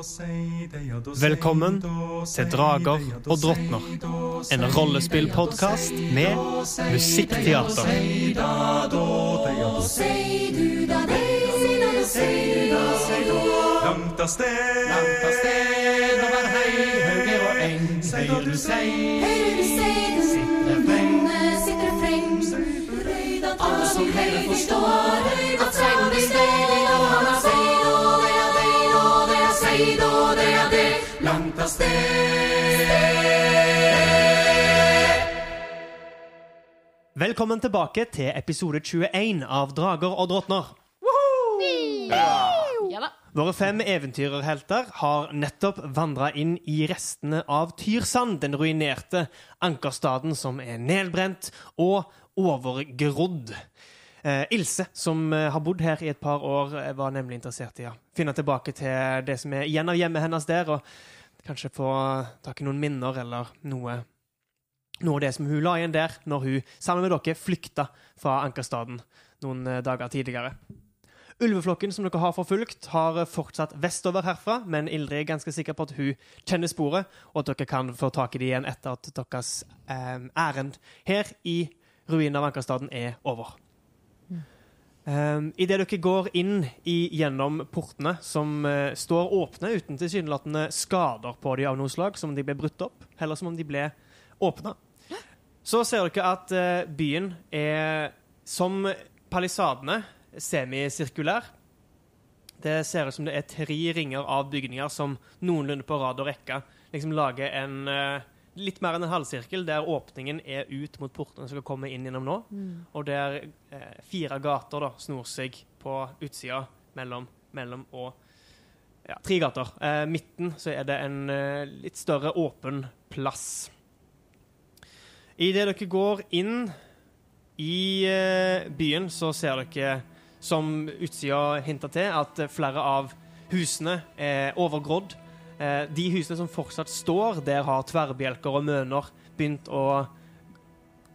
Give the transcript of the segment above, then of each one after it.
Velkommen til Drager og drottner. En rollespillpodkast med musikkteater. Langt av sted, langt av sted over hei, og eng. Hører du sei, du sitter frem, sitter Alle som heller forstår At sted. Velkommen tilbake til episode 21 av Drager og drottner. Ja. Våre fem eventyrerhelter har nettopp vandra inn i restene av Tyrsand, den ruinerte ankerstaden som er nedbrent og overgrodd. Eh, Ilse, som eh, har bodd her i et par år, eh, var nemlig interessert i å finne tilbake til det som er igjen av hjemmet hennes der, og kanskje få tak i noen minner eller noe, noe av det som hun la igjen der når hun sammen med dere flykta fra ankerstaden noen eh, dager tidligere. Ulveflokken som dere har forfulgt, har fortsatt vestover herfra, men Ildrid er ganske sikker på at hun kjenner sporet, og at dere kan få tak i det igjen etter at deres eh, her i ruinen av Ankerstaden er over. Um, Idet dere går inn i, gjennom portene som uh, står åpne uten tilsynelatende skader på de av noe slag, som om de ble brutt opp, heller som om de ble åpna, så ser dere at uh, byen er som palisadene semisirkulær. Det ser ut som det er tre ringer av bygninger som noenlunde på rad og rekke liksom lager en eh, litt mer enn en halvsirkel, der åpningen er ut mot portene som skal komme inn gjennom nå. Og der eh, fire gater da snor seg på utsida mellom, mellom og ja, tre gater. Eh, midten så er det en eh, litt større åpen plass. Idet dere går inn i eh, byen, så ser dere, som utsida hinter til, at flere av husene er overgrodd. Eh, de husene som fortsatt står, der har tverrbjelker og møner begynt å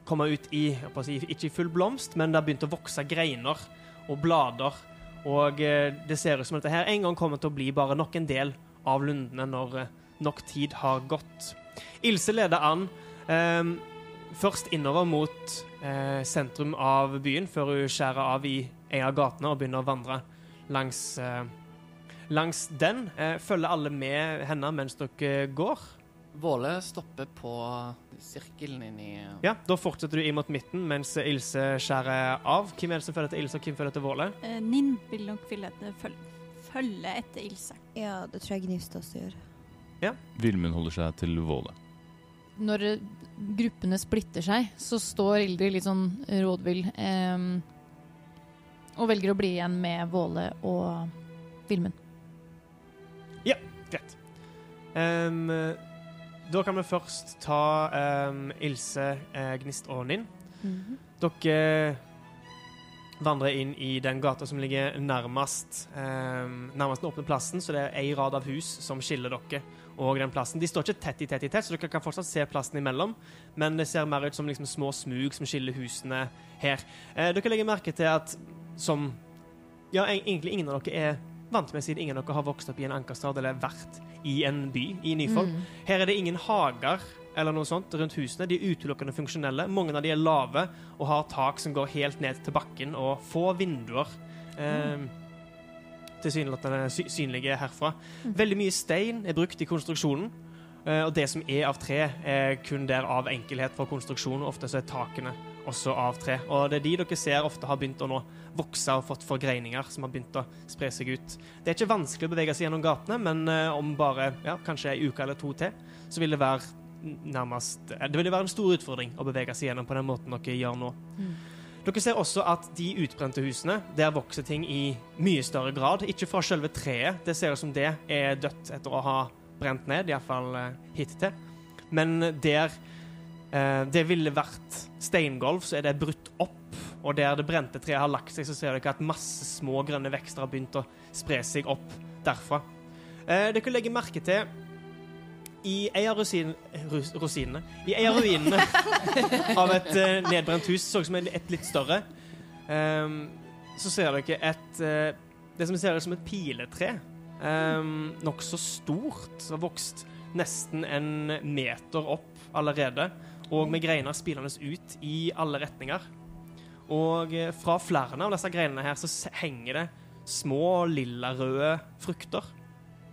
komme ut i Ikke i full blomst, men det har begynt å vokse greiner og blader. Og eh, det ser ut som dette her en gang kommer til å bli bare nok en del av lundene når eh, nok tid har gått. Ilse leder an. Eh, først innover mot sentrum av byen, før hun skjærer av i en av gatene og begynner å vandre langs, eh, langs den. Eh, følger alle med henne mens dere går? Våle stopper på sirkelen inn i Ja, Da fortsetter du inn mot midten mens Ilse skjærer av. Hvem er det som følger etter Ilse, og hvem følger etter Våle? Eh, Ninn vil nok ville etter- føl følge etter Ilse. Ja, det tror jeg Gnist også gjør. Vilmund holder seg til Våle. når eh, gruppene splitter seg, så står Ildrid litt sånn rådvill eh, og velger å bli igjen med Våle og Vilmund. Greit. Um, da kan vi først ta um, Ilse, eh, Gnist og Ninn. Dere vandrer inn i den gata som ligger nærmest, um, nærmest den åpne plassen, så det er ei rad av hus som skiller dere og den plassen. De står ikke tett i tett i tett, så dere kan fortsatt se plassen imellom, men det ser mer ut som liksom små smug som skiller husene her. Uh, dere legger merke til at som ja, egentlig ingen av dere er vant med, siden ingen av dere har vokst opp i en ankerstad eller vært i en by i Nyfold. Her er det ingen hager eller noe sånt rundt husene. De er utelukkende funksjonelle. Mange av de er lave og har tak som går helt ned til bakken, og få vinduer. Eh, Tilsynelatende sy synlige herfra. Veldig mye stein er brukt i konstruksjonen. eh, og det som er av tre, er kun der av enkelhet for konstruksjon. Ofte så er takene også av tre. Og det er de dere ser ofte har begynt å nå vokse og fått forgreininger som har begynt å spre seg ut. Det er ikke vanskelig å bevege seg gjennom gatene, men eh, om bare ja, kanskje ei uke eller to til, så vil det være nærmest eh, Det vil være en stor utfordring å bevege seg gjennom på den måten dere gjør nå. Dere ser også at de utbrente husene, der vokser ting i mye større grad. Ikke fra selve treet, det ser ut som det er dødt etter å ha brent ned, iallfall uh, hittil. Men der Eh, det ville vært steingolv, så er det brutt opp. Og der det brente treet har lagt seg, så ser dere at masse små grønne vekster har begynt å spre seg opp derfra. Eh, dere legger merke til i ei av rosin, rus, I ei av ruinene av et eh, nedbrent hus, så ut som et, litt større, ehm, så ser dere et eh, Det som ser ut som et piletre. Um, Nokså stort. Som har vokst nesten en meter opp allerede. Og med greiner spilende ut i alle retninger. Og eh, fra flere av disse greinene her så henger det små lilla-røde frukter.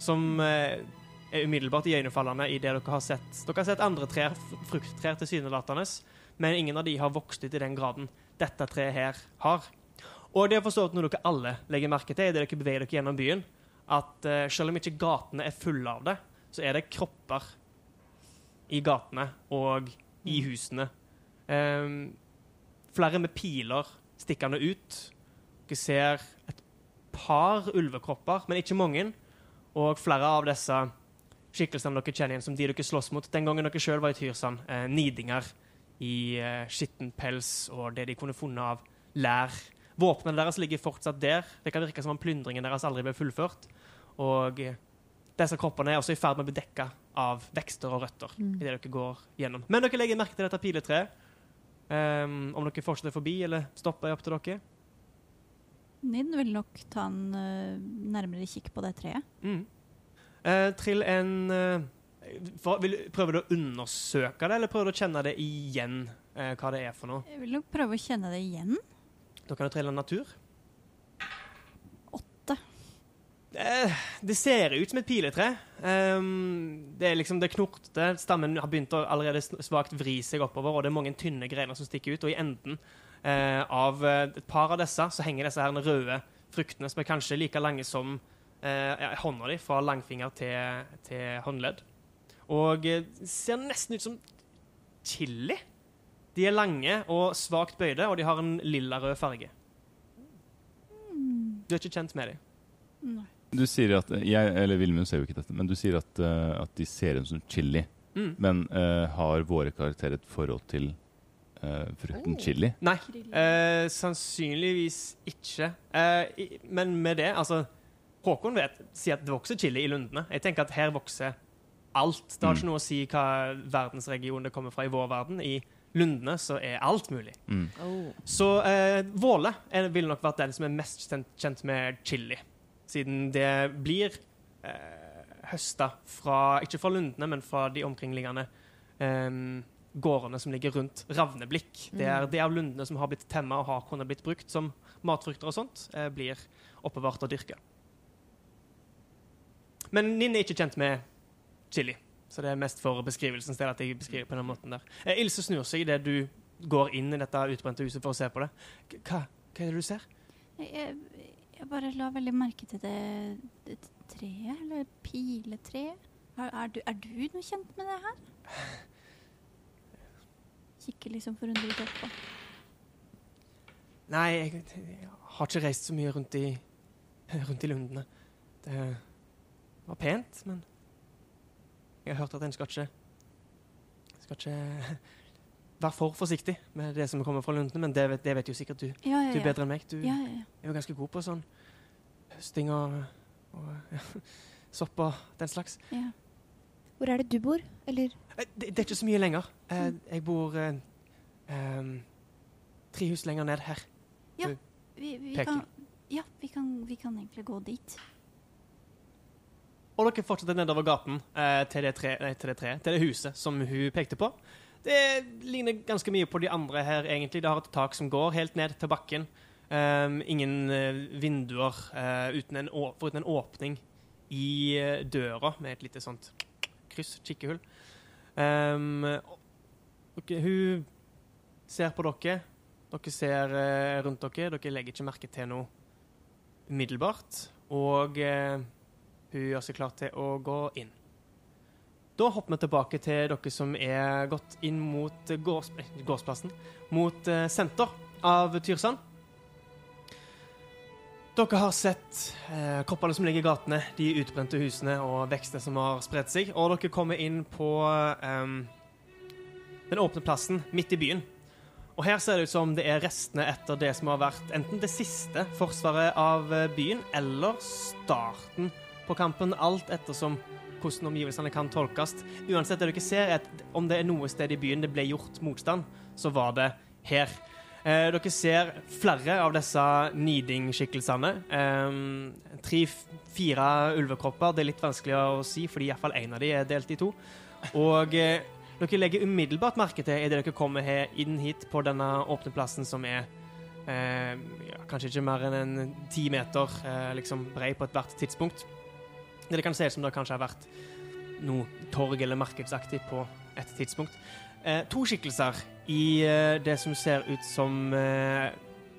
Som eh, er umiddelbart iøynefallende i det dere har sett. Dere har sett andre trær, frukttrær tilsynelatende, men ingen av de har vokst ut i den graden dette treet her har. Og det er forstått noe dere alle legger merke til idet dere beveger dere gjennom byen, at eh, selv om ikke gatene er fulle av det, så er det kropper i gatene og i husene. Um, flere med piler stikkende ut. Dere ser et par ulvekropper, men ikke mange. Og flere av disse skikkelsene dere kjenner igjen som de dere slåss mot den gangen dere sjøl var i Tyrsand. Eh, nidinger i eh, skitten pels og det de kunne funnet av lær. Våpnene deres ligger fortsatt der. Det kan virke som om plyndringen deres aldri ble fullført. Og eh, disse kroppene er også i ferd med å bli dekka av vekster og røtter. Mm. i det dere går gjennom. Men dere legger merke til dette piletreet. Um, om dere fortsetter forbi eller stopper, er opp til dere. Ninn vil nok ta en uh, nærmere kikk på det treet. Mm. Uh, trill en uh, for, vil, Prøver du å undersøke det, eller prøver du å kjenne det igjen, eh, hva det er for noe? Jeg vil nok prøve å kjenne det igjen. Da kan du trille natur. Åtte. Eh, det ser ut som et piletre. Um, det er liksom det knortete. Stammen har begynt å allerede svakt vri seg oppover, og det er mange tynne grener som stikker ut. Og i enden eh, av eh, et par av disse så henger disse her røde fruktene, som er kanskje like lange som eh, hånda di, fra langfinger til, til håndledd. Og eh, ser nesten ut som chili. De er lange og svakt bøyde, og de har en lilla-rød farge. Du er ikke kjent med dem? Nei. Du sier at jeg, eller Vilmund ser jo ikke dette, men du sier at, uh, at de ser ut som chili. Mm. Men uh, har våre karakterer et forhold til uh, frukten chili? Nei, eh, sannsynligvis ikke. Eh, i, men med det, altså Håkon vet, sier at det vokser chili i lundene. Jeg tenker at her vokser alt. Det har Mm. ikke noe å si hva verdensregion det kommer fra i vår verden. I lundene så er alt mulig. Mm. Så eh, Våle ville nok vært den som er mest kjent, kjent med chili. Siden det blir eh, høsta fra Ikke fra lundene, men fra de omkringliggende eh, gårdene som ligger rundt Ravneblikk. Det er det av lundene som har blitt temma og har kunnet blitt brukt som matfrukter og sånt, eh, blir oppbevart og dyrka. Men Ninn er ikke kjent med chili, så det er mest for beskrivelsens del at jeg beskriver på den måten der. Eh, Ilse snur seg idet du går inn i dette utbrente huset for å se på det. Hva, hva er det du ser? Jeg, jeg bare la veldig merke til det, det treet, eller piletreet. Er, er, du, er du noe kjent med det her? Kikker liksom forundret opp på. Nei, jeg, jeg har ikke reist så mye rundt i, rundt i lundene. Det var pent, men jeg har hørt at en skal ikke skal ikke være for forsiktig med det som kommer fra lundene, men det vet, det vet jo sikkert du. Ja, ja, Du er bedre enn meg. Du ja, ja, ja. er jo ganske god på sånn høsting og, og ja, sopp og den slags. ja. Hvor er det du bor? Eller Eh, Det, det er ikke så mye lenger. Eh, Jeg bor eh, em, tre hus lenger ned her. Vi, vi, kan, ja vi, kan, vi kan egentlig gå dit. Og dere fortsetter nedover gaten eh, til, det tre, nei, til det tre, til det huset som hun pekte på. Det ligner ganske mye på de andre her, egentlig. Det har et tak som går helt ned til bakken. Um, ingen eh, vinduer uh, uten en, foruten en åpning i eh, døra med et lite sånt kryss, kikkehull. Um, okay, hun ser på dere. Dere ser uh, rundt dere. Dere legger ikke merke til noe umiddelbart. Og uh, hun gjør seg klar til å gå inn. Da hopper vi tilbake til dere som er gått inn mot gårds, eh, gårdsplassen. Mot eh, senter av Tyrsand. Dere har sett eh, kroppene som ligger i gatene, de utbrente husene og vekstene som har spredt seg. Og dere kommer inn på eh, den åpne plassen midt i byen. Og her ser det ut som det er restene etter det som har vært enten det siste forsvaret av eh, byen, eller starten på kampen, alt ettersom hvordan omgivelsene kan tolkes. Uansett, det dere ser, er at om det er noe sted i byen det ble gjort motstand, så var det her. Eh, dere ser flere av disse Niding-skikkelsene. Eh, Tre-fire ulvekropper. Det er litt vanskelig å si, fordi iallfall én av de er delt i to. Og eh, dere legger umiddelbart merke til idet dere kommer her, inn hit på denne åpne plassen som er eh, ja, kanskje ikke mer enn en ti meter eh, liksom brei på ethvert tidspunkt. Det kan se ut som det kanskje har vært noe torg eller markedsaktig på et tidspunkt. Eh, to skikkelser i eh, det som ser ut som eh,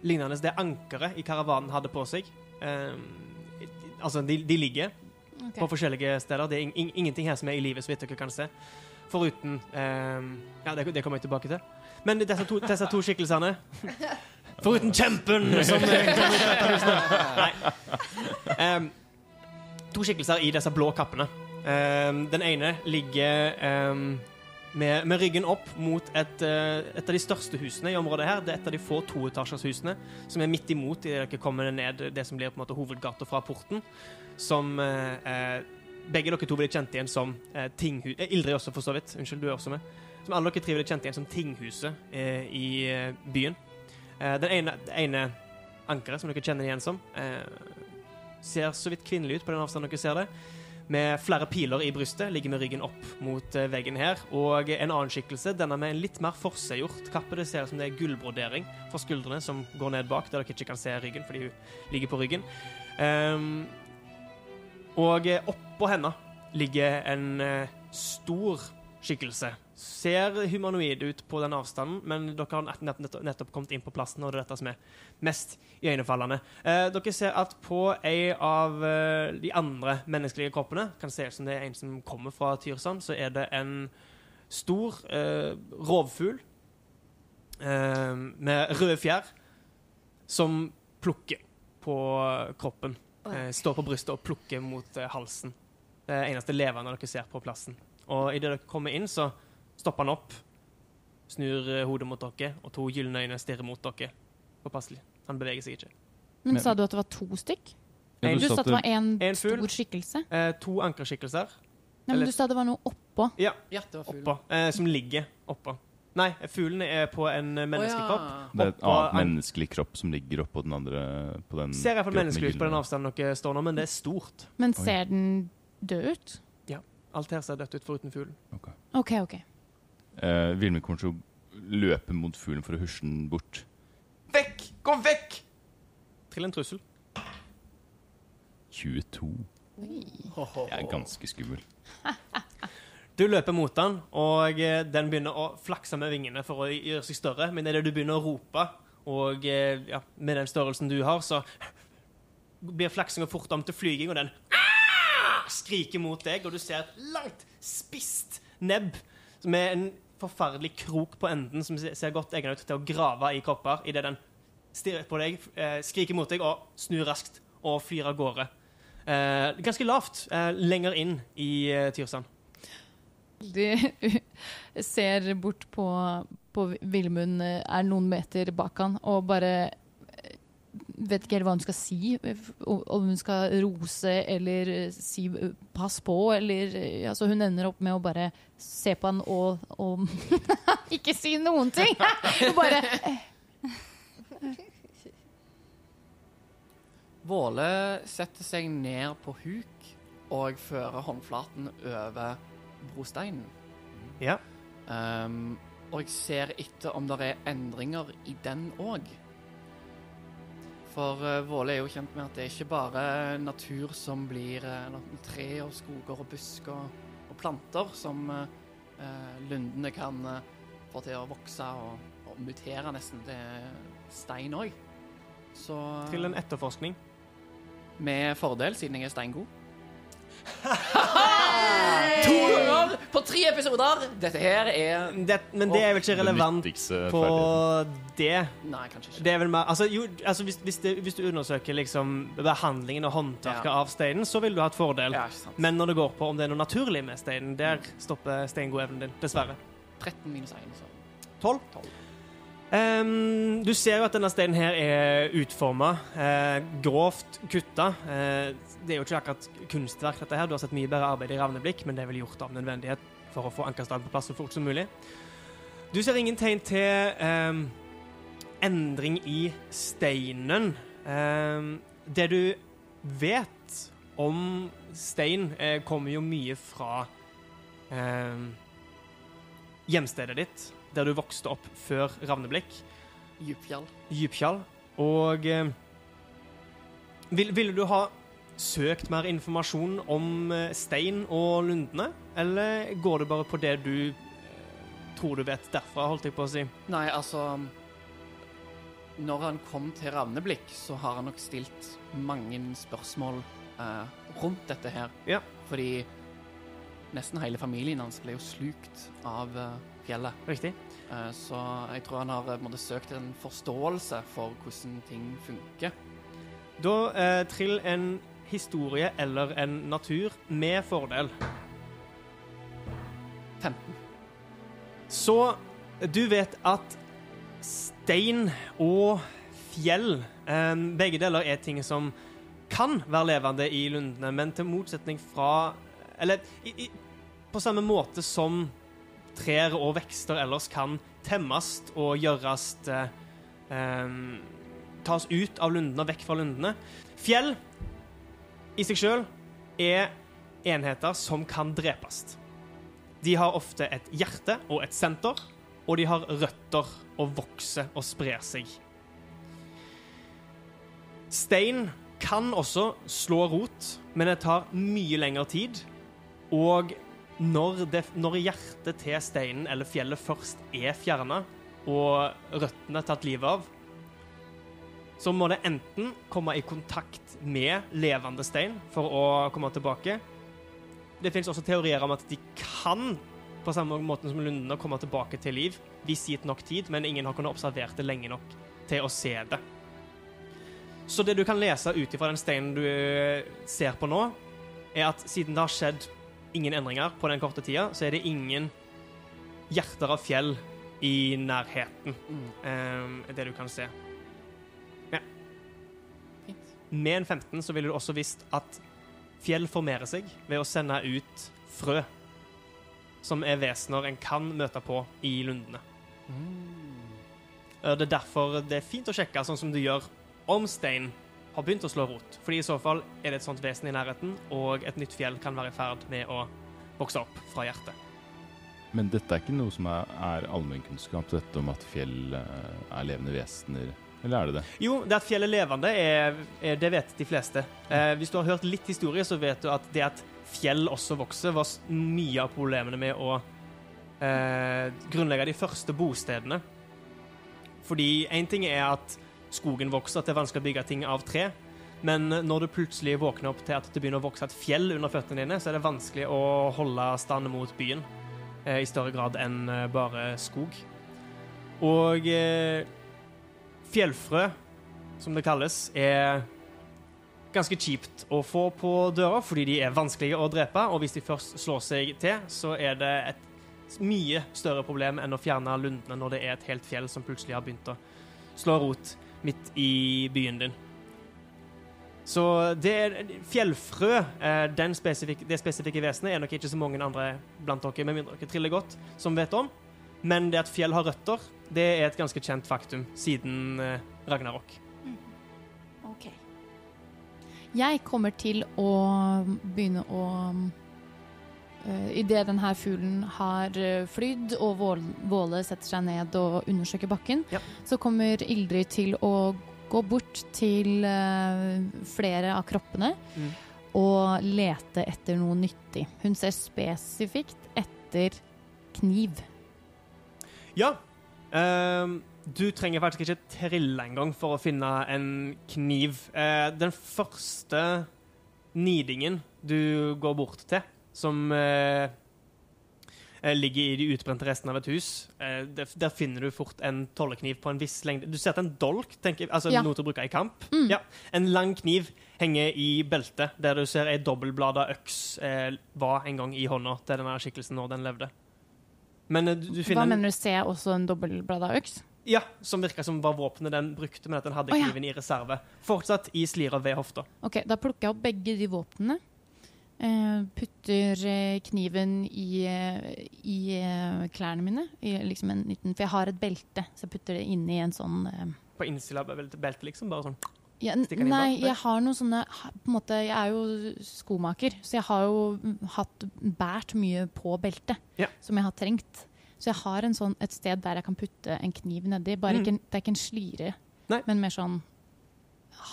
lignende det ankeret i karavanen hadde på seg. Eh, altså, de, de ligger okay. på forskjellige steder. Det er in in ingenting her som er i livet, så vidt dere kan se. Foruten eh, Ja, det, det kommer jeg tilbake til. Men disse to, disse to skikkelsene Foruten kjempen som eh, kommer ut av huset. Nei. Em, to skikkelser i disse blå kappene. Um, den ene ligger um, med, med ryggen opp mot et, uh, et av de største husene i området her. Det er et av de få toetasjershusene som er midt imot idet dere kommer ned det som blir på en måte hovedgata fra porten. Som eh, begge dere to ville kjent igjen som uh, tinghus... Ildrid også, for så vidt. Unnskyld, du er også med. Som alle dere tre ville kjent igjen som tinghuset i byen. Den ene, ene ankeret, som dere kjenner igjen som, ser så vidt kvinnelig ut på den avstanden dere ser det. Med flere piler i brystet, ligger med ryggen opp mot eh, veggen her. Og en annen skikkelse, denne med en litt mer forseggjort kappe. Det ser ut som det er gullbrodering fra skuldrene som går ned bak, der dere ikke kan se ryggen fordi hun ligger på ryggen. Um, og eh, oppå henne ligger en eh, stor skikkelse. Ser humanoid ut på den avstanden, men dere har nett, nett, nett, nettopp kommet inn på plassen, og det er dette som er mest iøynefallende. Eh, dere ser at på en av eh, de andre menneskelige kroppene, kan se ut som det er en som kommer fra Tyrsand, så er det en stor eh, rovfugl eh, med røde fjær som plukker på kroppen. Eh, står på brystet og plukker mot halsen. Det er eneste levende dere ser på plassen. Og idet dere kommer inn, så stopper han opp, snur eh, hodet mot dere, og to gylne øyne stirrer mot dere. Påpasselig. Han beveger seg ikke. Men sa du at det var to stykk? Ja, Du sa at det var en, En stor skikkelse? Eh, to ankerskikkelser Nei, men du sa det var noe oppå. ja, Ja, det var oppå, eh, som ligger oppå. Nei, fuglene er på en menneskekropp. Oh, ja. Det er et Oppå annet an- menneskelig kropp som ligger oppå den andre på den Ser iallfall menneskelig ut på den avstanden dere står nå, men det er stort. Men Oi. ser den død ut? Ja. Alt her ser dødt ut foruten fuglen. OK, OK. Eh, Vilmund kommer til å løpe mot fuglen for å husje den bort. Vekk! Gå vekk! Trill en trussel. 22. Jeg er ganske skummel. Du løper mot den, og eh, den begynner å flakse med vingene for å gjøre seg større. Men idet du begynner å rope, og eh, ja, med den størrelsen du har, så blir flaksinga fort om til flyging, og den skriker mot deg, og du ser et langt, spisst nebb med en forferdelig krok på enden som ser godt egnet ut til å grave i kropper idet den stirrer på deg, eh, skriker mot deg og snur raskt og flyr av gårde. Eh, ganske lavt, eh, lenger inn i eh, Tyrsand. De ser bort på, på Vilmund, eh, er noen meter bak han, og bare vet ikke helt hva hun skal si. Om hun skal rose eller eh, si eh, 'pass på', eller eh, altså Hun ender opp med å bare se på han og, og ikke si noen ting! Bare Våle setter seg ned på huk og fører håndflaten over brosteinen. Ja. Um, og jeg ser etter om det er endringer i den òg. For uh, Våle er jo kjent med at det er ikke bare natur som blir uh, tre og skoger og busker og, og planter som uh, lundene kan få til å vokse og, og mutere nesten til stein òg. Så Til en etterforskning. med fordel, siden jeg er steingod. to ganger på tre episoder! Dette her er Det, men det er vel ikke relevant på det. Nei, kanskje ikke. Det er vel mer Altså, jo, altså hvis, hvis, det, hvis du undersøker liksom behandlingen og håndverket Ja. av steinen, så vil du ha et fordel. Ja. Men når det går på om det er noe naturlig med steinen, der stopper steingodevnen din, dessverre. 13 minus 1, så 12. Ehm, du ser jo at denne steinen her er utforma, uh, grovt kutta. Eh, det er jo ikke akkurat kunstverk, dette her. Du har sett mye bedre arbeid i Ravneblikk, men det er vel gjort av nødvendighet for å få Ankerstad på plass så fort som mulig. Du ser ingen tegn til um, endring i steinen. Um, det du vet om stein, eh, kommer jo mye fra um, hjemstedet ditt, der du vokste opp før Ravneblikk, Djupfjall. Djupkjall. Og eh, vil, ville du ha søkt mer informasjon om eh, stein og lundene, eller går det bare på det du eh, tror du vet derfra, holdt jeg på å si? Nei, altså Når han kom til Ravneblikk, så har han nok stilt mange spørsmål eh, rundt dette her. Ja. Fordi nesten hele familien hans ble jo slukt av eh, fjellet. Riktig. Eh, så jeg tror han har eh, måte, søkt en forståelse for hvordan ting funker. Da eh, trill en historie eller en natur med fordel. 15. Så du vet at stein og fjell eh, Begge deler er ting som kan være levende i lundene, men til motsetning fra Eller i, i, på samme måte som trær og vekster ellers kan temmes og gjøres eh, eh, Tas ut av lundene og vekk fra lundene. Fjell i seg sjøl er enheter som kan drepes. De har ofte et hjerte og et senter, og de har røtter og vokser og sprer seg. Stein kan også slå rot, men det tar mye lengre tid. Og når, det, når hjertet til steinen eller fjellet først er fjerna, og røttene tatt livet av, så må det enten komme i kontakt med levende stein for å komme tilbake. Det finnes også teorier om at de kan på samme måte som lundene komme tilbake til liv hvis gitt nok tid, men ingen har kunnet observert det lenge nok til å se det. Så det du kan lese ut ifra den steinen du eh, ser på nå, er at siden det har skjedd ingen endringer på den korte tida, så er det ingen hjerter av fjell i nærheten. Um, er det du kan se. Med en 15 så ville du også visst at fjell formerer seg ved å sende ut frø, som er vesener en kan møte på i lundene. Mm. Det er derfor det er fint å sjekke, sånn som du gjør, om stein har begynt å slå rot. Fordi i så fall er det et sånt vesen i nærheten, og et nytt fjell kan være i ferd med å vokse opp fra hjertet. Men dette er ikke noe som er, er allmennkunnskap, dette om at fjell eh, er levende vesener? Eller er det det? Jo, det at fjellet er levende, er, er, det vet de fleste. Eh, hvis du har hørt litt historie, så vet du at det at fjell også vokser, var mye av problemene med å eh, grunnlegge de første bostedene. Fordi én ting er at skogen vokser, at det er vanskelig å bygge ting av tre. Men når du plutselig våkner opp til at det begynner å vokse et fjell under føttene dine, så er det vanskelig å holde stand mot byen eh, i større grad enn eh, bare skog. Og eh, fjellfrø, som det kalles, er ganske kjipt å få på døra fordi de er vanskelige å drepe, og hvis de først slår seg til, så er det et mye større problem enn å fjerne lundene når det er et helt fjell som plutselig har begynt å slå rot midt i byen din. Så det er fjellfrø, eh, den spesifik, det spesifikke vesenet, er nok ikke så mange andre blant dere, med mindre dere triller godt, som vet om. Men det at fjell har røtter, det er et ganske kjent faktum siden eh, Ragnarok. OK. Jeg kommer til å begynne å uh, Idet denne fuglen har uh, flydd og Vål- Våle setter seg ned og undersøker bakken, Ja. så kommer Ildrid til å gå bort til eh, flere av kroppene Mm. og lete etter noe nyttig. Hun ser spesifikt etter kniv. Ja. Ehm, du trenger faktisk ikke trille engang for å finne en kniv. Uh, den første nidingen du går bort til, som eh, ligger i de utbrente restene av et hus, der, der finner du fort en tollekniv på en viss lengde. Du ser at en dolk, tenker, altså Ja. noe til å bruke i kamp. Mm. Ja. En lang kniv henger i beltet, der du ser ei dobbeltblada øks var en gang i hånda til denne skikkelsen når den levde. Men eh, du, du Hva mener du? Ser jeg også en dobbeltblada øks? Ja, som virka som var våpenet den brukte, men at den hadde Å, ja. kniven i reserve. Fortsatt i slira ved hofta. Ok, Da plukker jeg opp begge de våpnene. Eh, putter eh, kniven i, i klærne mine. I, liksom en liten, for jeg har et belte, så jeg putter det inni en sånn På innsida av belt- beltet, liksom. Bare sånn. Ja, Nei, jeg har noen sånne på en måte, Jeg er jo skomaker, så jeg har jo mm, hatt båret mye på beltet Ja. som jeg har trengt. Så jeg har en sånn, et sted der jeg kan putte en kniv nedi. Bare Mm. ikke, det er ikke en slire, Nei. men mer sånn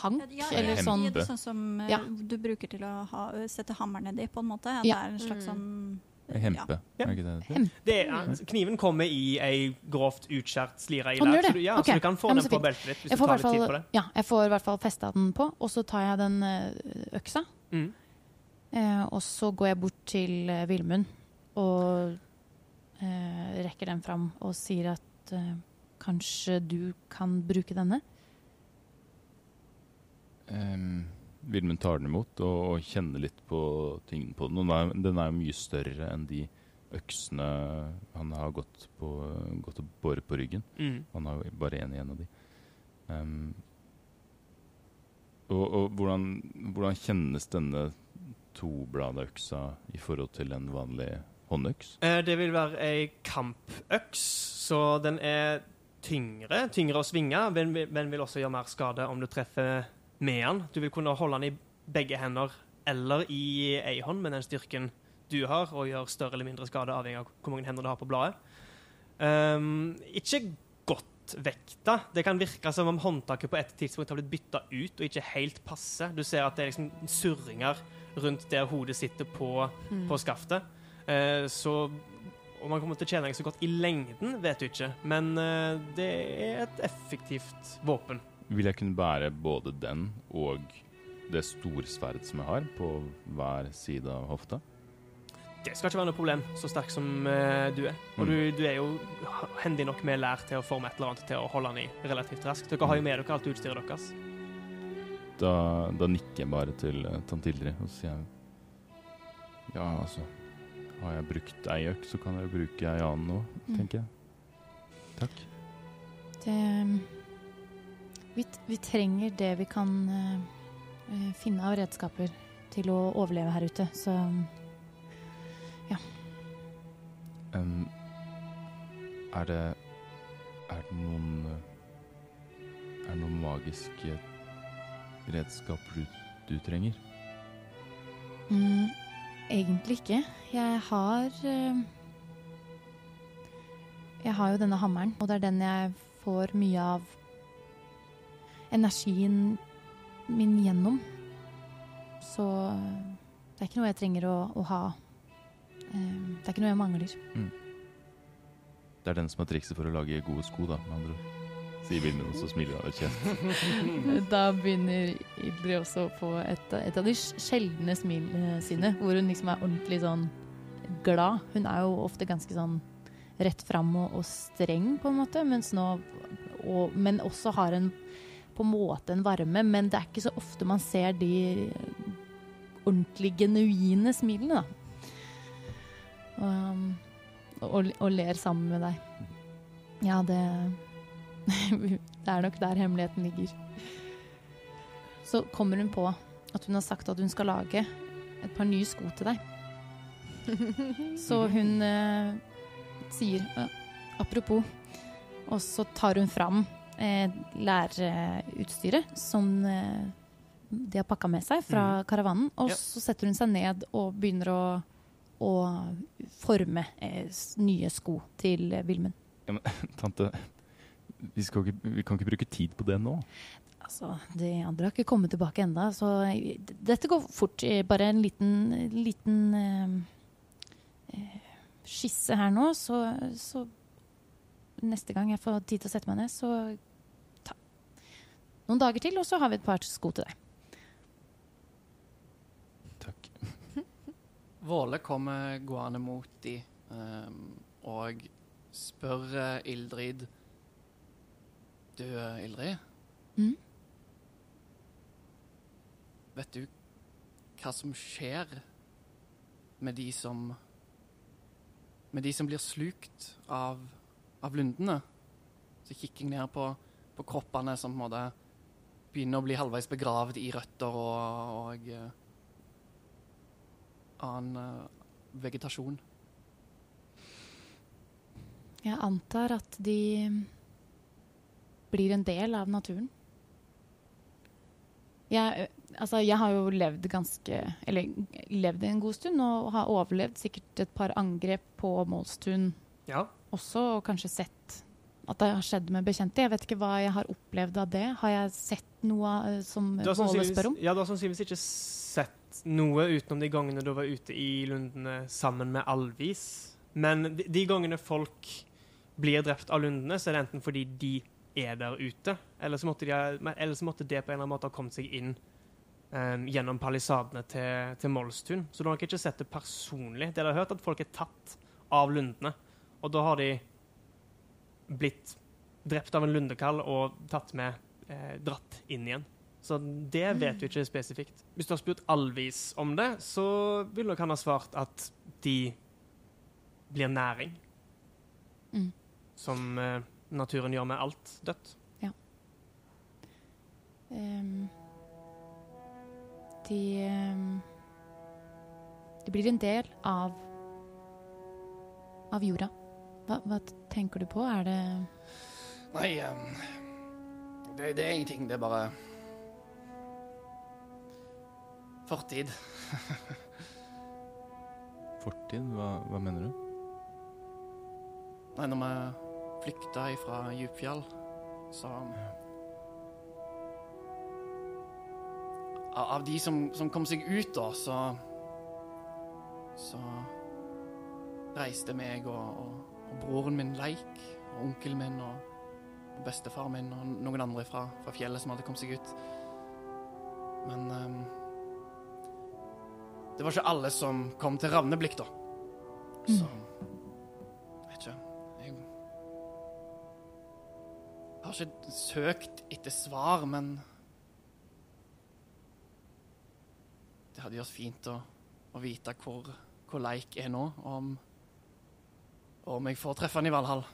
hank. Ja, eller Hempe. sånn. Sånn som eh, Ja. du bruker til å ha, sette hammer nedi, på en måte. At Ja. Det er en slags sånn Hempe, Ja. er det ikke det det er, altså, kniven kommer i ei grovt utskjært slire i lær, så du, ja, okay. så du kan få Ja, den på beltet ditt hvis du får, tar litt tid på fall, det. ja, jeg får i hvert fall festa den på, og så tar jeg den eh, øksa. Mm. Eh, og så går jeg bort til eh, Vilmund og eh, rekker den fram og sier at eh, kanskje du kan bruke denne. Um, Vilmund tar den imot og, og kjenner litt på tingene på den. Den er, den er jo mye større enn de øksene han har gått, på, gått og båret på ryggen. Mm. Han har jo bare én igjen av de. Um, og og hvordan, hvordan kjennes denne toblada øksa i forhold til en vanlig håndøks? Eh, Det vil være ei kampøks, så den er tyngre. Tyngre å svinge, men, men vil også gjøre mer skade om du treffer med han. Du vil kunne holde han i begge hender eller i ei hånd med den styrken du har, og gjøre større eller mindre skade avhengig av hvor mange hender du har på bladet. Um, ikke godt vekta. Det kan virke som om håndtaket på et tidspunkt har blitt bytta ut og ikke helt passer. Du ser at det er liksom surringer rundt der hodet sitter på, på skaftet. Uh, så om man kommer til å tjene deg så godt i lengden, vet du ikke. Men uh, det er et effektivt våpen. Vil jeg kunne bære både den og det storsverd som jeg har, på hver side av hofta? Det skal ikke være noe problem, så sterk som uh, du er. Og Mm. du, du er jo hendig nok med lær til å forme et eller annet til å holde den i relativt raskt. Dere har jo med dere alt utstyret deres. Da, da nikker jeg bare til uh, tante Ildrid og sier Ja, altså Har jeg brukt ei økt, så kan jeg jo bruke ei annen nå, Mm. tenker jeg. Takk. Det, vi, vi trenger det vi kan eh, finne av redskaper til å overleve her ute, så Um, er det Er det noen uh, Er det noen magiske redskaper du, du trenger? mm, Egentlig ikke. Jeg har uh, Jeg har jo denne hammeren, og det er den jeg får mye av energien min gjennom. Så det er ikke noe jeg trenger å, å ha. Eh, Det er ikke noe jeg mangler. Det er den som har trikset for å lage gode sko, da, med andre ord. Sier Vilmund, og så smiler han litt kjeft. Da begynner Idri også å få et, et av de sjeldne smilene sine, hvor hun liksom er ordentlig sånn glad. Hun er jo ofte ganske sånn rett fram og, og streng, på en måte, mens nå og, Men også har en på en måte en varme, men det er ikke så ofte man ser de ordentlig genuine smilene, da. Og, og, og ler sammen med deg. Ja, det det er nok der hemmeligheten ligger. Så kommer hun på at hun har sagt at hun skal lage et par nye sko til deg. Så hun uh, sier uh, apropos, og så tar hun fram eh, læreutstyret som eh, de har pakka med seg fra karavanen, og Ja. så setter hun seg ned og begynner å, å forme eh, nye sko til eh, Vilmund. Tante, vi, skal ikke, vi kan ikke bruke tid på det nå. Altså, De andre har ikke kommet tilbake enda, så eh, dette går fort. Eh, Bare en liten, liten eh, eh, skisse her nå, så, så neste gang jeg får tid til å sette meg ned, så noen dager til, og så har vi et par sko til deg. Takk. Våle kommer gående mot de um, og spør eh, Ildrid Du, eh, Ildrid? Mm? Vet du hva som skjer med de som med de som blir slukt av, av lundene. Så kikker jeg ned på, på kroppene som på en måte begynner å bli halvveis begravd i røtter og, og eh, annen eh, vegetasjon. Jeg antar at de blir en del av naturen. Jeg, altså, jeg har jo levd ganske Eller levd en god stund og har overlevd sikkert et par angrep på Målstun Ja. også, og kanskje sett at det har skjedd med bekjente. Jeg vet ikke hva jeg har opplevd av det. Har jeg sett noe eh, som sannsynligvis- spør om? Ja, du har sannsynligvis ikke sett noe utenom de gangene du var ute i lundene sammen med Alvis. Men de, de gangene folk blir drept av lundene, så er det enten fordi de er der ute, eller så måtte, de, eller så måtte det på en eller annen måte ha kommet seg inn um, gjennom palisadene til, til Molstun. Så du har nok ikke sett det personlig. Det har hørt at folk er tatt av lundene, og da har de blitt drept av en lundekall og tatt med, eh, dratt inn igjen. Så det vet vi ikke spesifikt. Hvis du har spurt Alvis om det, så vil nok han ha svart at de blir næring. Mm. Som eh, naturen gjør med alt dødt. Ehm, de um, De blir en del av av jorda. Hva, hva tenker du på? Er det Nei, um, det, det er ingenting. Det er bare fortid. Fortid? Hva, hva mener du? Nei, når vi flykta fra Djupfjall, så Av av de som, som kom seg ut, da, så Så reiste meg og, og, og broren min Leik, og onkelen min og, bestefaren min og noen andre fra, fra fjellet som hadde kommet seg ut. Men um, det var ikke alle som kom til Ravneblikk, da. Så Vet ikke. Jeg har ikke søkt etter svar, men Det hadde gjort fint å, å vite hvor, hvor Leik er nå, og om, om jeg får treffe han i Valhall.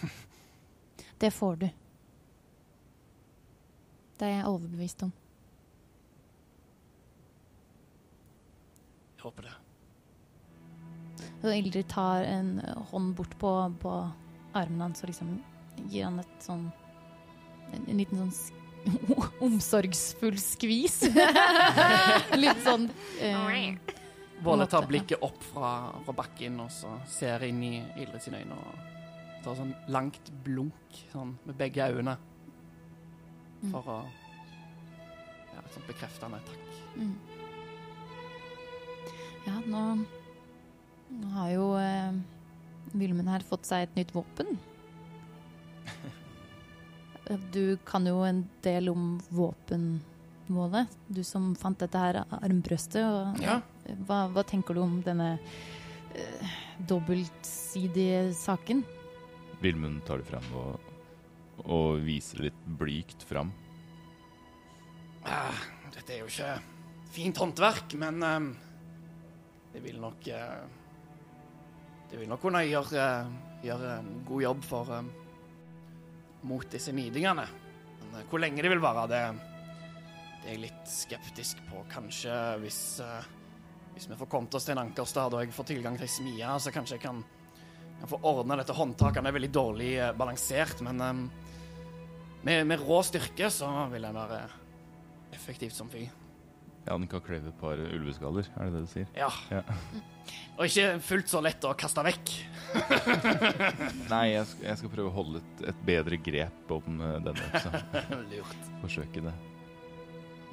Det får du. Det er jeg overbevist om. Jeg håper det. Og Ildrid tar en hånd bort på, på armen hans og liksom gir han et sånn En, en liten sånn sk omsorgsfull skvis. Litt sånn eh, Våle tar blikket opp fra, fra bakken og så ser inn i Ildrid sine øyne og tar sånn langt blunk sånn, med begge øynene Mm. for å Ja, et sånt bekreftende takk. Mm. Ja, nå, nå har jo eh, Vilmund her fått seg et nytt våpen. Du kan jo en del om våpen, Våle. Du som fant dette her armbrøstet. Og, Ja. Hva, hva tenker du om denne uh, dobbeltsidige saken? Vilmund tar det frem og, og viser litt blygt fram. Ah, dette er jo ikke fint håndverk, men um, det vil nok uh, Det vil nok kunne gjøre, gjøre en god jobb for um, mot disse nidingene. Men uh, hvor lenge det vil vare, det, det er jeg litt skeptisk på. Kanskje hvis, eh, hvis vi får kommet oss til en ankerstad og jeg får tilgang til ei smie, så kanskje jeg kan, kan få ordna dette håndtaket. Det er veldig dårlig eh, balansert, men ehm, med, med rå styrke så vil jeg være effektivt som fy. Ja, den kan kleve et par ulveskaller, er det det du sier? Ja. Ja. Og ikke fullt så lett å kaste vekk. Nei, jeg skal, jeg skal prøve å holde et, et bedre grep om uh, denne Så. Lurt. Forsøke det.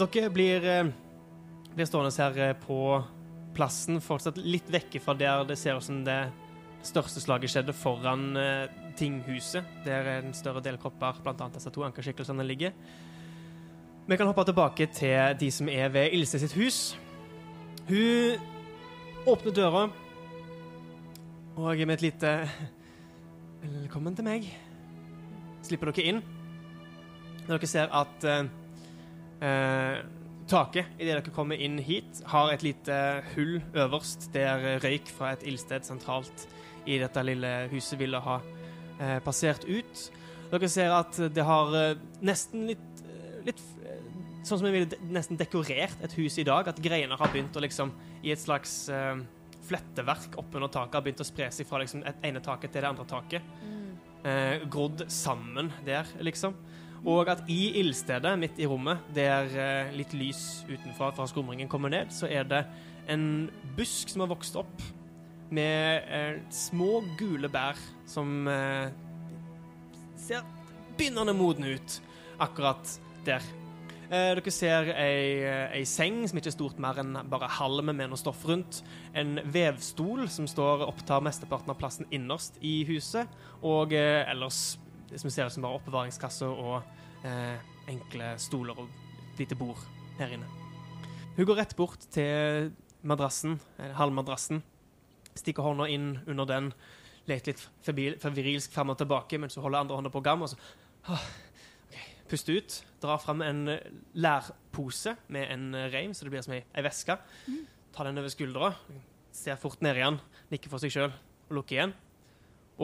Dere blir, blir stående her på plassen, fortsatt litt vekke fra der det ser ut som det største slaget skjedde, foran eh, tinghuset, der en større del kropper, annet disse to ankerskikkelsene, ligger. Vi kan hoppe tilbake til de som er ved Ilse sitt hus. Hun åpner døra, og med et lite Velkommen til meg. Slipper dere inn. Når dere ser at eh, eh, Taket, idet dere kommer inn hit, har et lite hull øverst der røyk fra et ildsted sentralt i dette lille huset ville ha eh, passert ut. Dere ser at det har eh, nesten litt, eh, litt eh, Sånn som jeg ville nesten dekorert et hus i dag. At greiene har begynt å liksom I et slags eh, fletteverk oppunder taket har begynt å spre seg fra liksom, et ene taket til det andre taket. Eh, grodd sammen der, liksom. Og at i ildstedet midt i rommet, der eh, litt lys utenfra fra skumringen kommer ned, så er det en busk som har vokst opp med eh, små gule bær som eh, ser begynnende modne ut akkurat der. Eh, dere ser ei, ei seng som ikke er stort mer enn bare halmen med noe stoff rundt. En vevstol som står opptar mesteparten av plassen innerst i huset. Og ellers det som ser ut som bare oppbevaringskasser og eh, enkle stoler og lite bord her inne. Hun går rett bort til madrassen, halmmadrassen, stikker hånda inn under den, leter litt febrilsk fram og tilbake mens hun holder andre hånda på gam, og så ah, okay. puster ut, drar fram en eh, lærpose med en eh, reim, så det blir som ei, ei veske. Tar den over skuldra, ser fort ned igjen, nikker for seg sjøl og lukker igjen.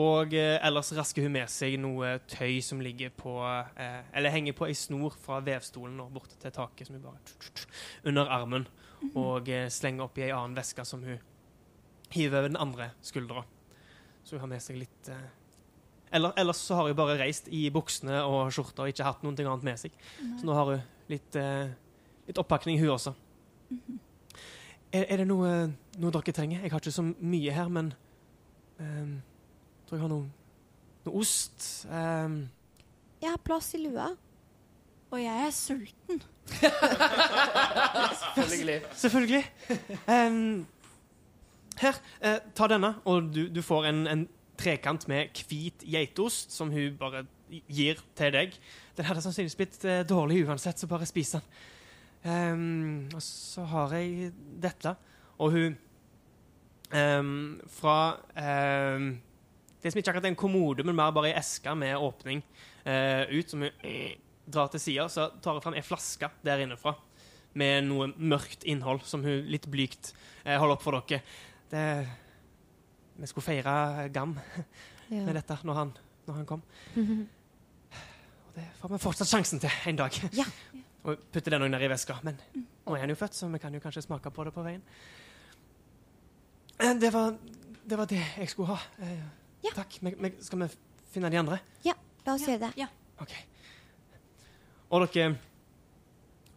Og eh, ellers rasker hun med seg noe tøy som ligger på eh, Eller henger på ei snor fra vevstolen og bort til taket, som hun bare tsk, tsk, under armen. Og eh, slenger oppi ei annen veske som hun hiver over den andre skuldra. Så hun har med seg litt eh, eller, Ellers så har hun bare reist i buksene og skjorta og ikke hatt noe annet med seg. Så nå har hun litt, eh, litt oppakning, hun også. er, er det noe, noe dere trenger? Jeg har ikke så mye her, men ehm, tror jeg har noe, noe ost. Um. Jeg har plass i lua. Og jeg er sulten. Selvfølgelig. Selvfølgelig. Um, her, eh, ta denne, og du, du får en, en trekant med hvit geitost som hun bare gir til deg. Den hadde sannsynligvis blitt eh, dårlig uansett, så bare spis den. Um, og så har jeg dette, og hun um, Fra ehm, Det som ikke akkurat er en kommode, men mer bare ei eske med åpning uh, ut, som hun uh, drar til sida, så tar hun fram ei flaske der innefra med noe mørkt innhold som hun litt blygt uh, holder opp for dere. Det, vi skulle feire Gam med dette når han, når han kom. Og det får vi fortsatt sjansen til en dag. Ja. Og putte den òg ned i veska. Men nå er han jo født, så vi kan jo kanskje smake på det på veien. Eh, Det var det, var det jeg skulle ha. Ja. Takk. Men, skal vi finne de andre? Ja, La oss gjøre det. Ja. OK. Og dere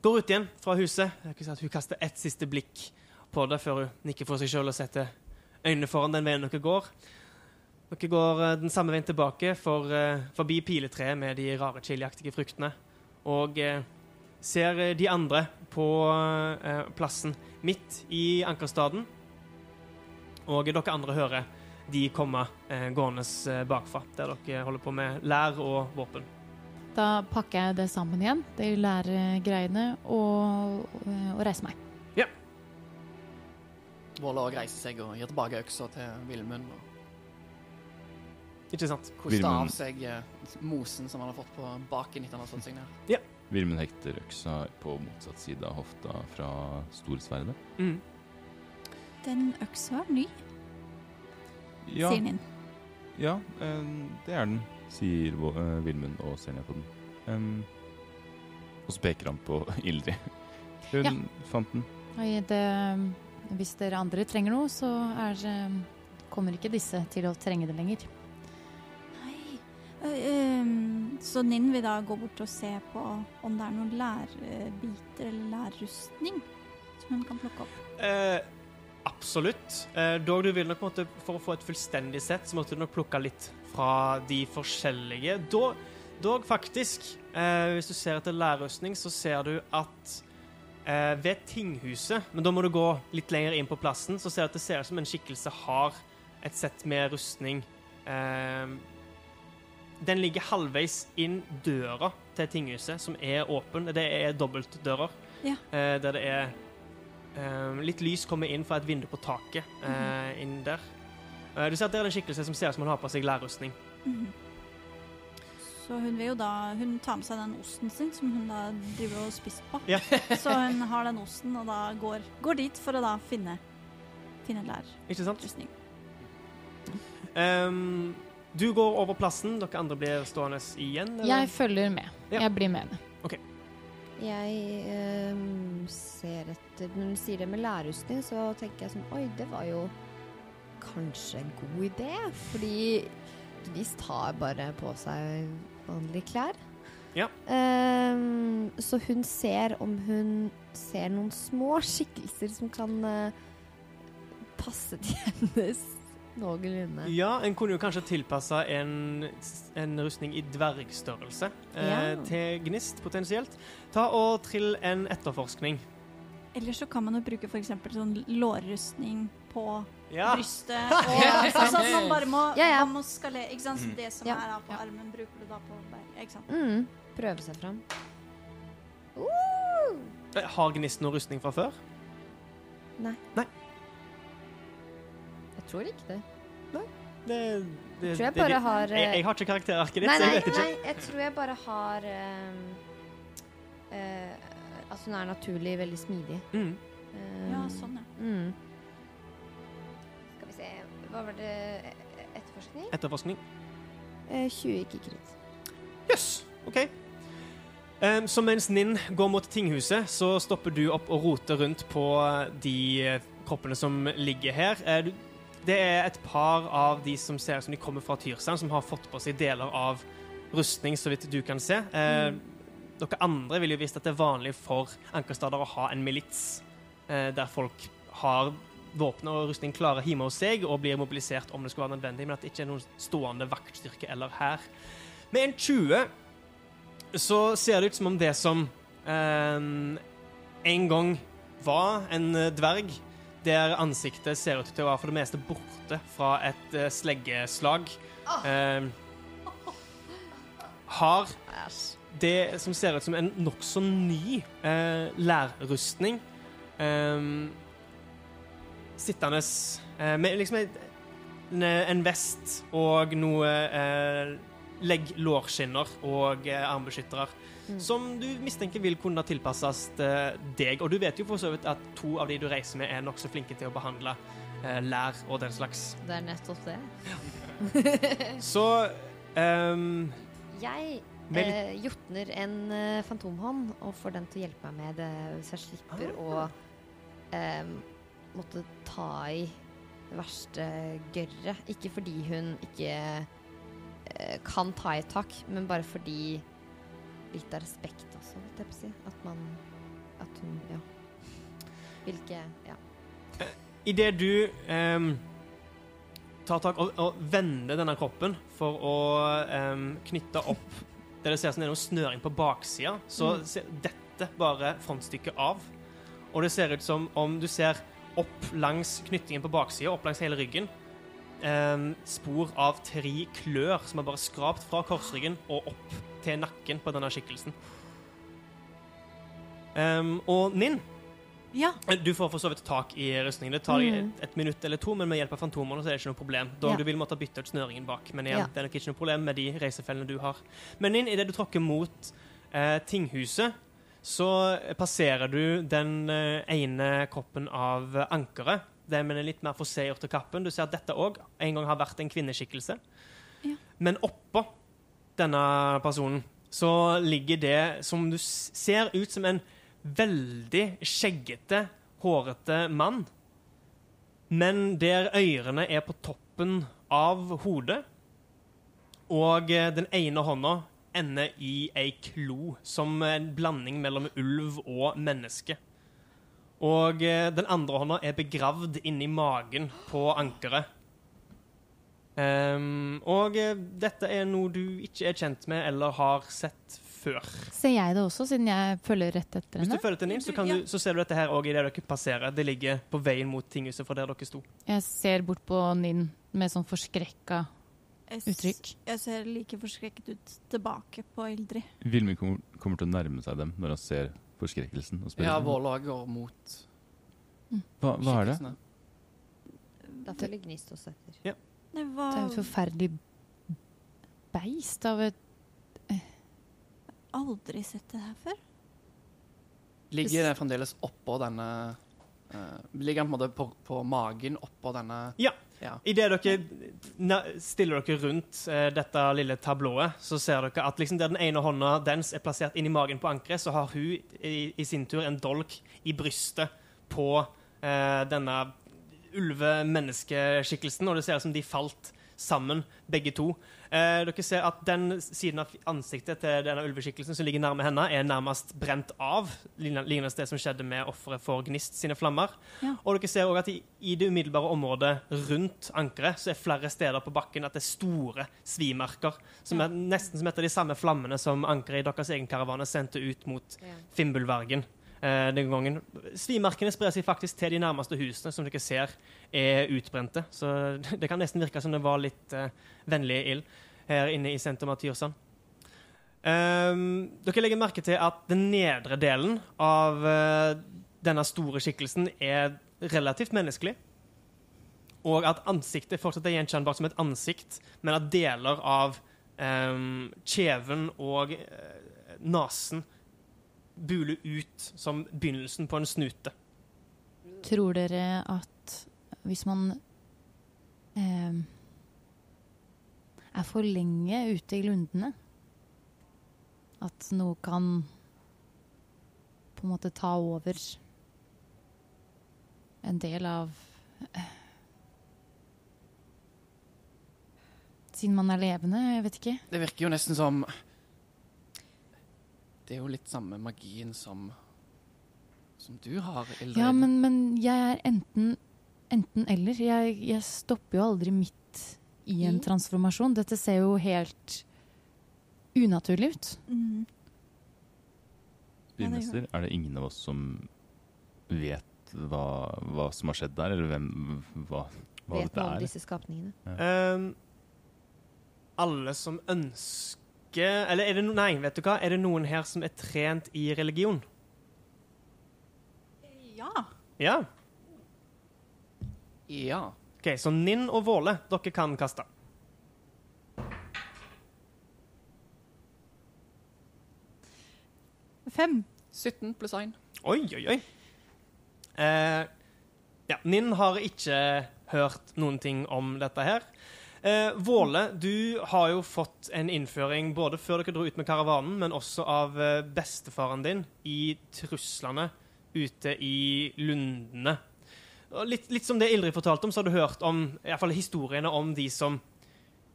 går ut igjen fra huset. Hun kaster ett siste blikk på det før hun nikker for seg sjøl og setter øynene foran den veien dere går. Dere går eh, den samme veien tilbake for, eh, forbi piletreet med de rare chiliaktige fruktene. Og eh, ser de andre på eh, plassen midt i Ankerstaden. Og dere andre hører de komme eh, gående eh, bakfra, der dere holder på med lær og våpen. Da pakker jeg det sammen igjen, de læregreiene, og, og reiser meg. Ja. Våler òg reiser seg og gir tilbake øksa til Vilmund. og Ikke sant? Koster av seg eh, mosen som han har fått på baken etter han har slått seg ned. Vilmund hekter øksa på motsatt side av hofta fra storsverdet. Mm. Den øksa er ny, Ja, sier Ninn. ja eh, det er den, sier eh, Vilmund og ser ned på den. Em, og så peker han på Ildrid. Hun Ja. fant den. Oi, det, hvis dere andre trenger noe, så er, eh, kommer ikke disse til å trenge det lenger. Nei. Så Ninn vil da gå bort og se på om det er noen lærbiter eller lærrustning som hun kan plukke opp. Eh, absolutt. Eh, dog du vil nok på en måte, For å få et fullstendig sett, så måtte du nok plukke litt fra de forskjellige. Dog, dog faktisk, eh, hvis du ser etter lærrustning, så ser du at eh, ved tinghuset Men da må du gå litt lenger inn på plassen, så ser du at det ser ut som en skikkelse har et sett med rustning. Eh, den ligger halvveis inn døra til tinghuset, som er åpen. Det er dobbeltdører. Ja. Eh, der det er eh, litt lys kommer inn fra et vindu på taket eh, inn der. Uh, du ser at det er en skikkelse som ser ut som hun har på seg lærrustning. Mhm. Så hun vil jo da Hun tar med seg den osten sin, som hun da driver og spiser på. Ja. Så hun har den osten, og da går, går dit for å da finne Finne lærrustning. Um, du går over plassen. Dere andre blir stående igjen? eller? Jeg følger med. Ja. Jeg blir med. Jeg ehm, ser etter Når du sier det med lærrustning, så tenker jeg sånn Oi, det var jo kanskje en god idé. Fordi de har bare på seg vanlige klær. Ja. Um, så hun ser om hun ser noen små skikkelser som kan uh, passe til hennes noenlunde. Ja, en kunne jo kanskje tilpassa en, en rustning i dvergstørrelse eh, Ja. til Gnist, potensielt. Ta og trill en etterforskning. Eller så kan man jo bruke f.eks. sånn lårrustning på Ja. brystet. Og, altså at man bare må, Ja, ja. Man må skalere. Ikke sant? Så det som Ja. er da på armen, bruker du da på. Ikke sant? Mm, prøve seg fram. Uh. Har Gnist noe rustning fra før? Jeg tror ikke det. Det, det, Tror jeg det- bare det- har, eh, jeg, jeg har ikke karakterarket ditt, Nei, så jeg vet ikke. nei, jeg tror jeg bare har um, uh, At hun er naturlig veldig smidig. Mm. Um, Ja, sånn, ja. Mm. Skal vi se Hva var det Etterforskning? Etterforskning. Uh, 20 ikke krit. Jøss. OK. Um, så mens Ninn går mot tinghuset, så stopper du opp og roter rundt på de eh, kroppene som ligger her. Uh, du- Det er et par av de som ser ut som de kommer fra Tyrsand, som har fått på seg deler av rustning, så vidt du kan se. Eh, Dere andre vil jo visst at det er vanlig for Ankerstader å ha en milits eh, der folk har våpen og rustning klare hjemme hos seg og blir mobilisert om det skulle være nødvendig, men at det ikke er noen stående vaktstyrke eller her. Med en 20 så ser det ut som om det som eh, en gang var en eh, dverg, der ansiktet ser ut til å være for det meste borte fra et uh, sleggeslag, eh, har det som ser ut som en nokså ny uh, lærrustning eh, sittende uh, med liksom et, en, vest og noe uh, legg-lårskinner og eh, armbeskyttere. Som du mistenker vil kunne tilpasses til deg. Og du vet jo for så vidt at to av de du reiser med, er nokså flinke til å behandle eh, lær og den slags. Det er nettopp det. Så um, Jeg Med eh, jotner en eh, fantomhånd og får den til å hjelpe meg med det, så jeg slipper Ah. å eh, måtte ta i det verste gørret. Ikke fordi hun ikke eh, kan ta i et tak, men bare fordi Litt av respekt også, vil jeg på å si. At man At hun Ja. Hvilke Ja. Idet du um, tar tak og, og vender denne kroppen for å um, knytte opp det det ser ut som det er noe snøring på baksida, så Mm. ser dette bare frontstykket av. Og det ser ut som om du ser opp langs knyttingen på baksida, opp langs hele ryggen, um, spor av tre klør som er bare skrapt fra korsryggen og opp til nakken på denne skikkelsen. Um, og Ninn, Ja. du får for så vidt tak i rustningen. Det tar deg Mm. et, et minutt eller to, men med hjelp av fantomene så er det ikke noe problem. Dog Ja. du vil måtte bytte ut snøringen bak, men igjen, Ja. det er nok ikke noe problem med de reisefellene du har. Men Ninn, idet du tråkker mot eh, tinghuset, så passerer du den eh, ene kroppen av ankeret. Det med den litt mer forseggjorte kappen. Du ser at dette òg en gang har vært en kvinneskikkelse. Ja. Men oppå denne personen så ligger det som du ser ut som en veldig skjeggete, hårete mann. Men der ørene er på toppen av hodet. Og eh, den ene hånda ender i ei klo, som en blanding mellom ulv og menneske. Og eh, den andre hånda er begravd inni magen på ankeret. Ehm, og eh, dette er noe du ikke er kjent med eller har sett før. Ser jeg det også, siden jeg følger rett etter Hvis du følger til Nils, så, kan Ja. du, så ser du dette her òg idet dere passerer. Det ligger på veien mot tinghuset fra der dere sto. Jeg ser bort på Ninn med sånn forskrekka uttrykk. jeg ser like forskrekket ut tilbake på Ildrid. Vilmi kommer, kommer til å nærme seg dem når han ser forskrekkelsen. og spør Ja, vår lag går mot hva er det? Da følger Gnist oss etter. Det Det er jo et forferdelig beist av et aldri sett det her før. Ligger det fremdeles oppå denne uh, Ligger den på en måte på, på magen oppå denne Ja. Ja. Idet dere na- stiller dere rundt uh, dette lille tablået, så ser dere at liksom der den ene hånda dens er plassert inni magen på ankeret, så har hun i, i sin tur en dolk i brystet på uh, denne ulve-menneskeskikkelsen, og det ser ut som de falt sammen, begge to. Eh, dere ser at den siden av ansiktet til denne ulveskikkelsen som ligger nærme henne, er nærmest brent av, lignende det som skjedde med offeret for Gnist sine flammer. Ja. Og dere ser også at i, i det umiddelbare området rundt ankeret så er flere steder på bakken at det er store svimerker, som er nesten som etter de samme flammene som ankeret i deres egen karavane sendte ut mot Ja. Fimbulvergen eh, den gangen. Svimerkene sprer seg faktisk til de nærmeste husene, som dere ser er utbrente. Så det kan nesten virke som det var litt eh, vennlig ild her inne i sentrum av Tyrsand. Ehm, dere legger merke til at den nedre delen av eh, denne store skikkelsen er relativt menneskelig. Og at ansiktet fortsatt er gjenkjennbart som et ansikt, men at deler av um, kjeven og uh, nesen buler ut som begynnelsen på en snute. Tror dere at hvis man eh, er for lenge ute i lundene At noe kan på en måte ta over en del av eh, Siden man er levende, jeg vet ikke. Det virker jo nesten som Det er jo litt samme magien som Som du har, Ildrid. Ja, men, men jeg er enten enten eller. Jeg, jeg stopper jo aldri midt i en I? transformasjon. Dette ser jo helt unaturlig ut. Mm. Byminister, er det ingen av oss som vet hva, hva som har skjedd der, eller hvem, hva, hva Vet dette noe om er? disse skapningene. Ehm, alle som ønsker Eller er det no Nei, vet du hva? Er det noen her som er trent i religion? Ja. Ja. Ja. OK, så Ninn og Våle, dere kan kaste. Fem. 17 pluss 1. Oi, oi, oi. Eh, ja, Ninn har ikke hørt noen ting om dette her. Eh, Våle, du har jo fått en innføring både før dere dro ut med karavanen, men også av eh, bestefaren din i truslene ute i lundene. Litt, litt som det Ildrid fortalte om, så har du hørt om i fall historiene om de som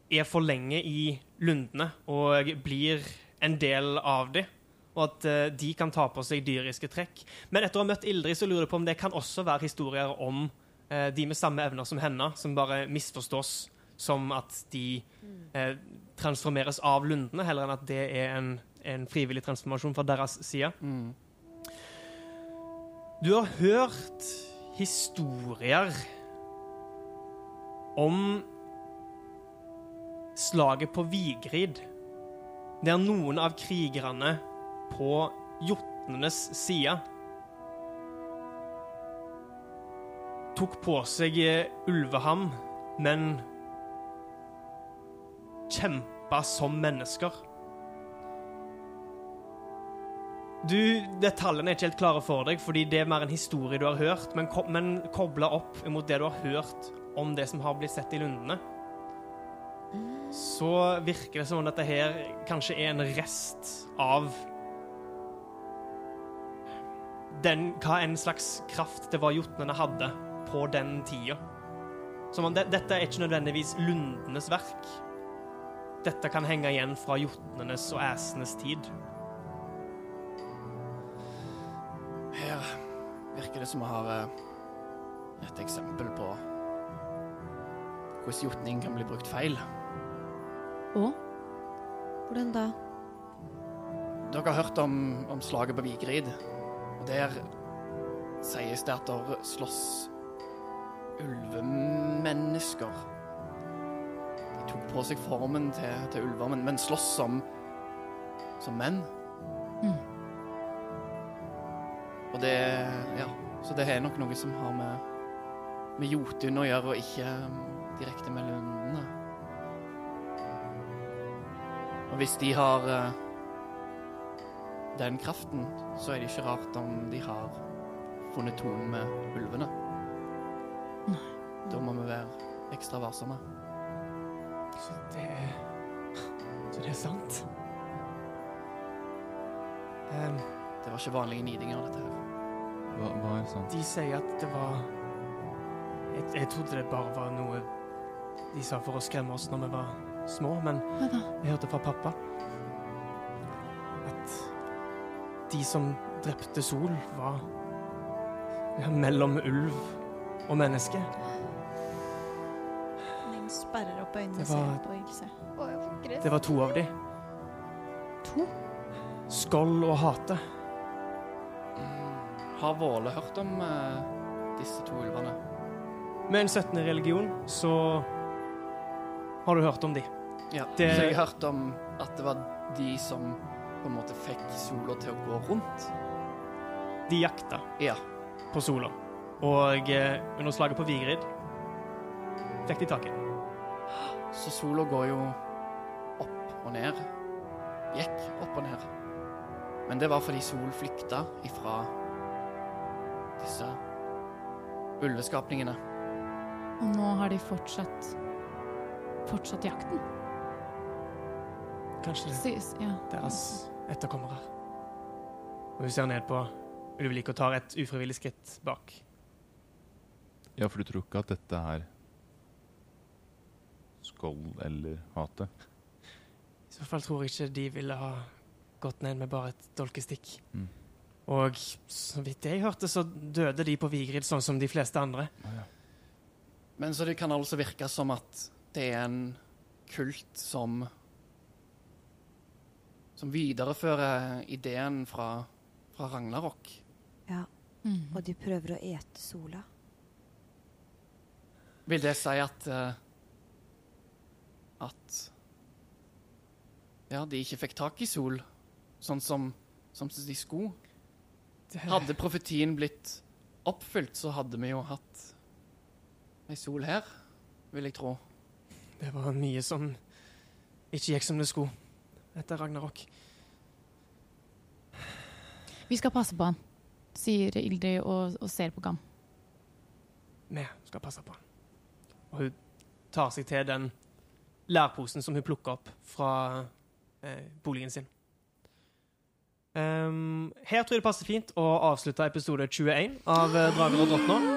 er for lenge i lundene og blir en del av de, og at eh, de kan ta på seg dyriske trekk. Men etter å ha møtt Ildrid, så lurer jeg på om det kan også være historier om eh, de med samme evner som henne, som bare misforstås som at de eh, transformeres av lundene, heller enn at det er en, en frivillig transformasjon fra deres side. Mm. Du har hørt historier om slaget på Vigrid, der noen av krigerne på jotnenes side tok på seg eh, ulveham, men kjempa som mennesker. Du, Detaljene er ikke helt klare for deg, fordi det er mer en historie du har hørt, men, ko men kobla opp mot det du har hørt om det som har blitt sett i lundene, så virker det som om dette her kanskje er en rest av den, hva en slags kraft det var jotnene hadde på den tida. Som om det, dette er ikke nødvendigvis lundenes verk. Dette kan henge igjen fra jotnenes og æsenes tid. Her virker det som vi har eh, et eksempel på hvordan jotning kan bli brukt feil. Og Hvordan da? Dere har hørt om, om slaget på Vigrid. Og der sies det at der slåss ulvemennesker. Tok på seg formen til, til ulver, men, men slåss som, som menn. Mm. Og det Ja, så det er nok noe som har med, med Jotun å gjøre, og ikke um, direkte med lundene. Og hvis de har uh, den kraften, så er det ikke rart om de har funnet tonen med ulvene. Da må vi være ekstra varsomme. Så det Så det er sant? Um, Det var ikke vanlige nidinger, dette her. Hva, hva er sant? de sier at det var jeg, jeg trodde det bare var noe de sa for å skremme oss når vi var små, men jeg hørte fra pappa at de som drepte Sol, var ja, mellom ulv og menneske. Opp øynene og ser på Ilse. Å, jeg får gress. Det var to av de. To? Skål og hate. Har Våle hørt om uh, disse to ulvene? Med en 17. religion så har du hørt om de. Ja. Det- Så jeg har hørt om at det var de som på en måte fikk sola til å gå rundt. De jakta Ja. på sola. Og eh, under slaget på Vigrid fikk de tak i den. Så sola går jo opp og ned. Gikk opp og ned. Men det var fordi sol flykta ifra disse ulveskapningene. Og nå har de fortsatt Fortsatt jakten. Kanskje Sies, ja. deres etterkommere. Og hun ser ned på ulvelik og tar et ufrivillig skritt bak. Ja, for du tror ikke at dette er skål eller hate? I så fall tror jeg ikke de ville ha gått ned med bare et dolkestikk. Mm. Og så vidt jeg hørte, så døde de på Vigrid sånn som de fleste andre. Men så det kan altså virke som at det er en kult som Som viderefører ideen fra, fra Ragnarok. Ja, Mm. og de prøver å ete sola. Vil det si at eh, At Ja, de ikke fikk tak i sol, sånn som, som de skulle? Det, Hadde profetien blitt oppfylt, så hadde vi jo hatt ei sol her, vil jeg tro. det var mye som ikke gikk som det skulle etter Ragnarok. Vi skal passe på han, sier Ildrid og, og ser på Gam. Vi skal passe på han. Og hun tar seg til den lærposen som hun plukker opp fra eh, boligen sin. Um, her tror jeg det passer fint å avslutte episode 21 av eh, Drager og drottner.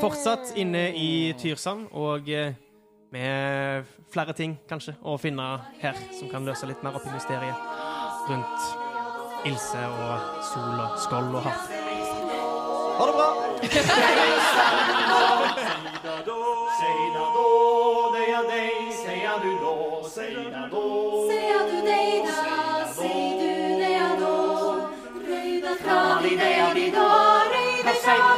Fortsatt inne i Tyrsand, og eh, med flere ting kanskje å finne her som kan løse litt mer opp i mysteriet rundt Ilse og Sol og Skål og Hatt. Ha det bra! di det ja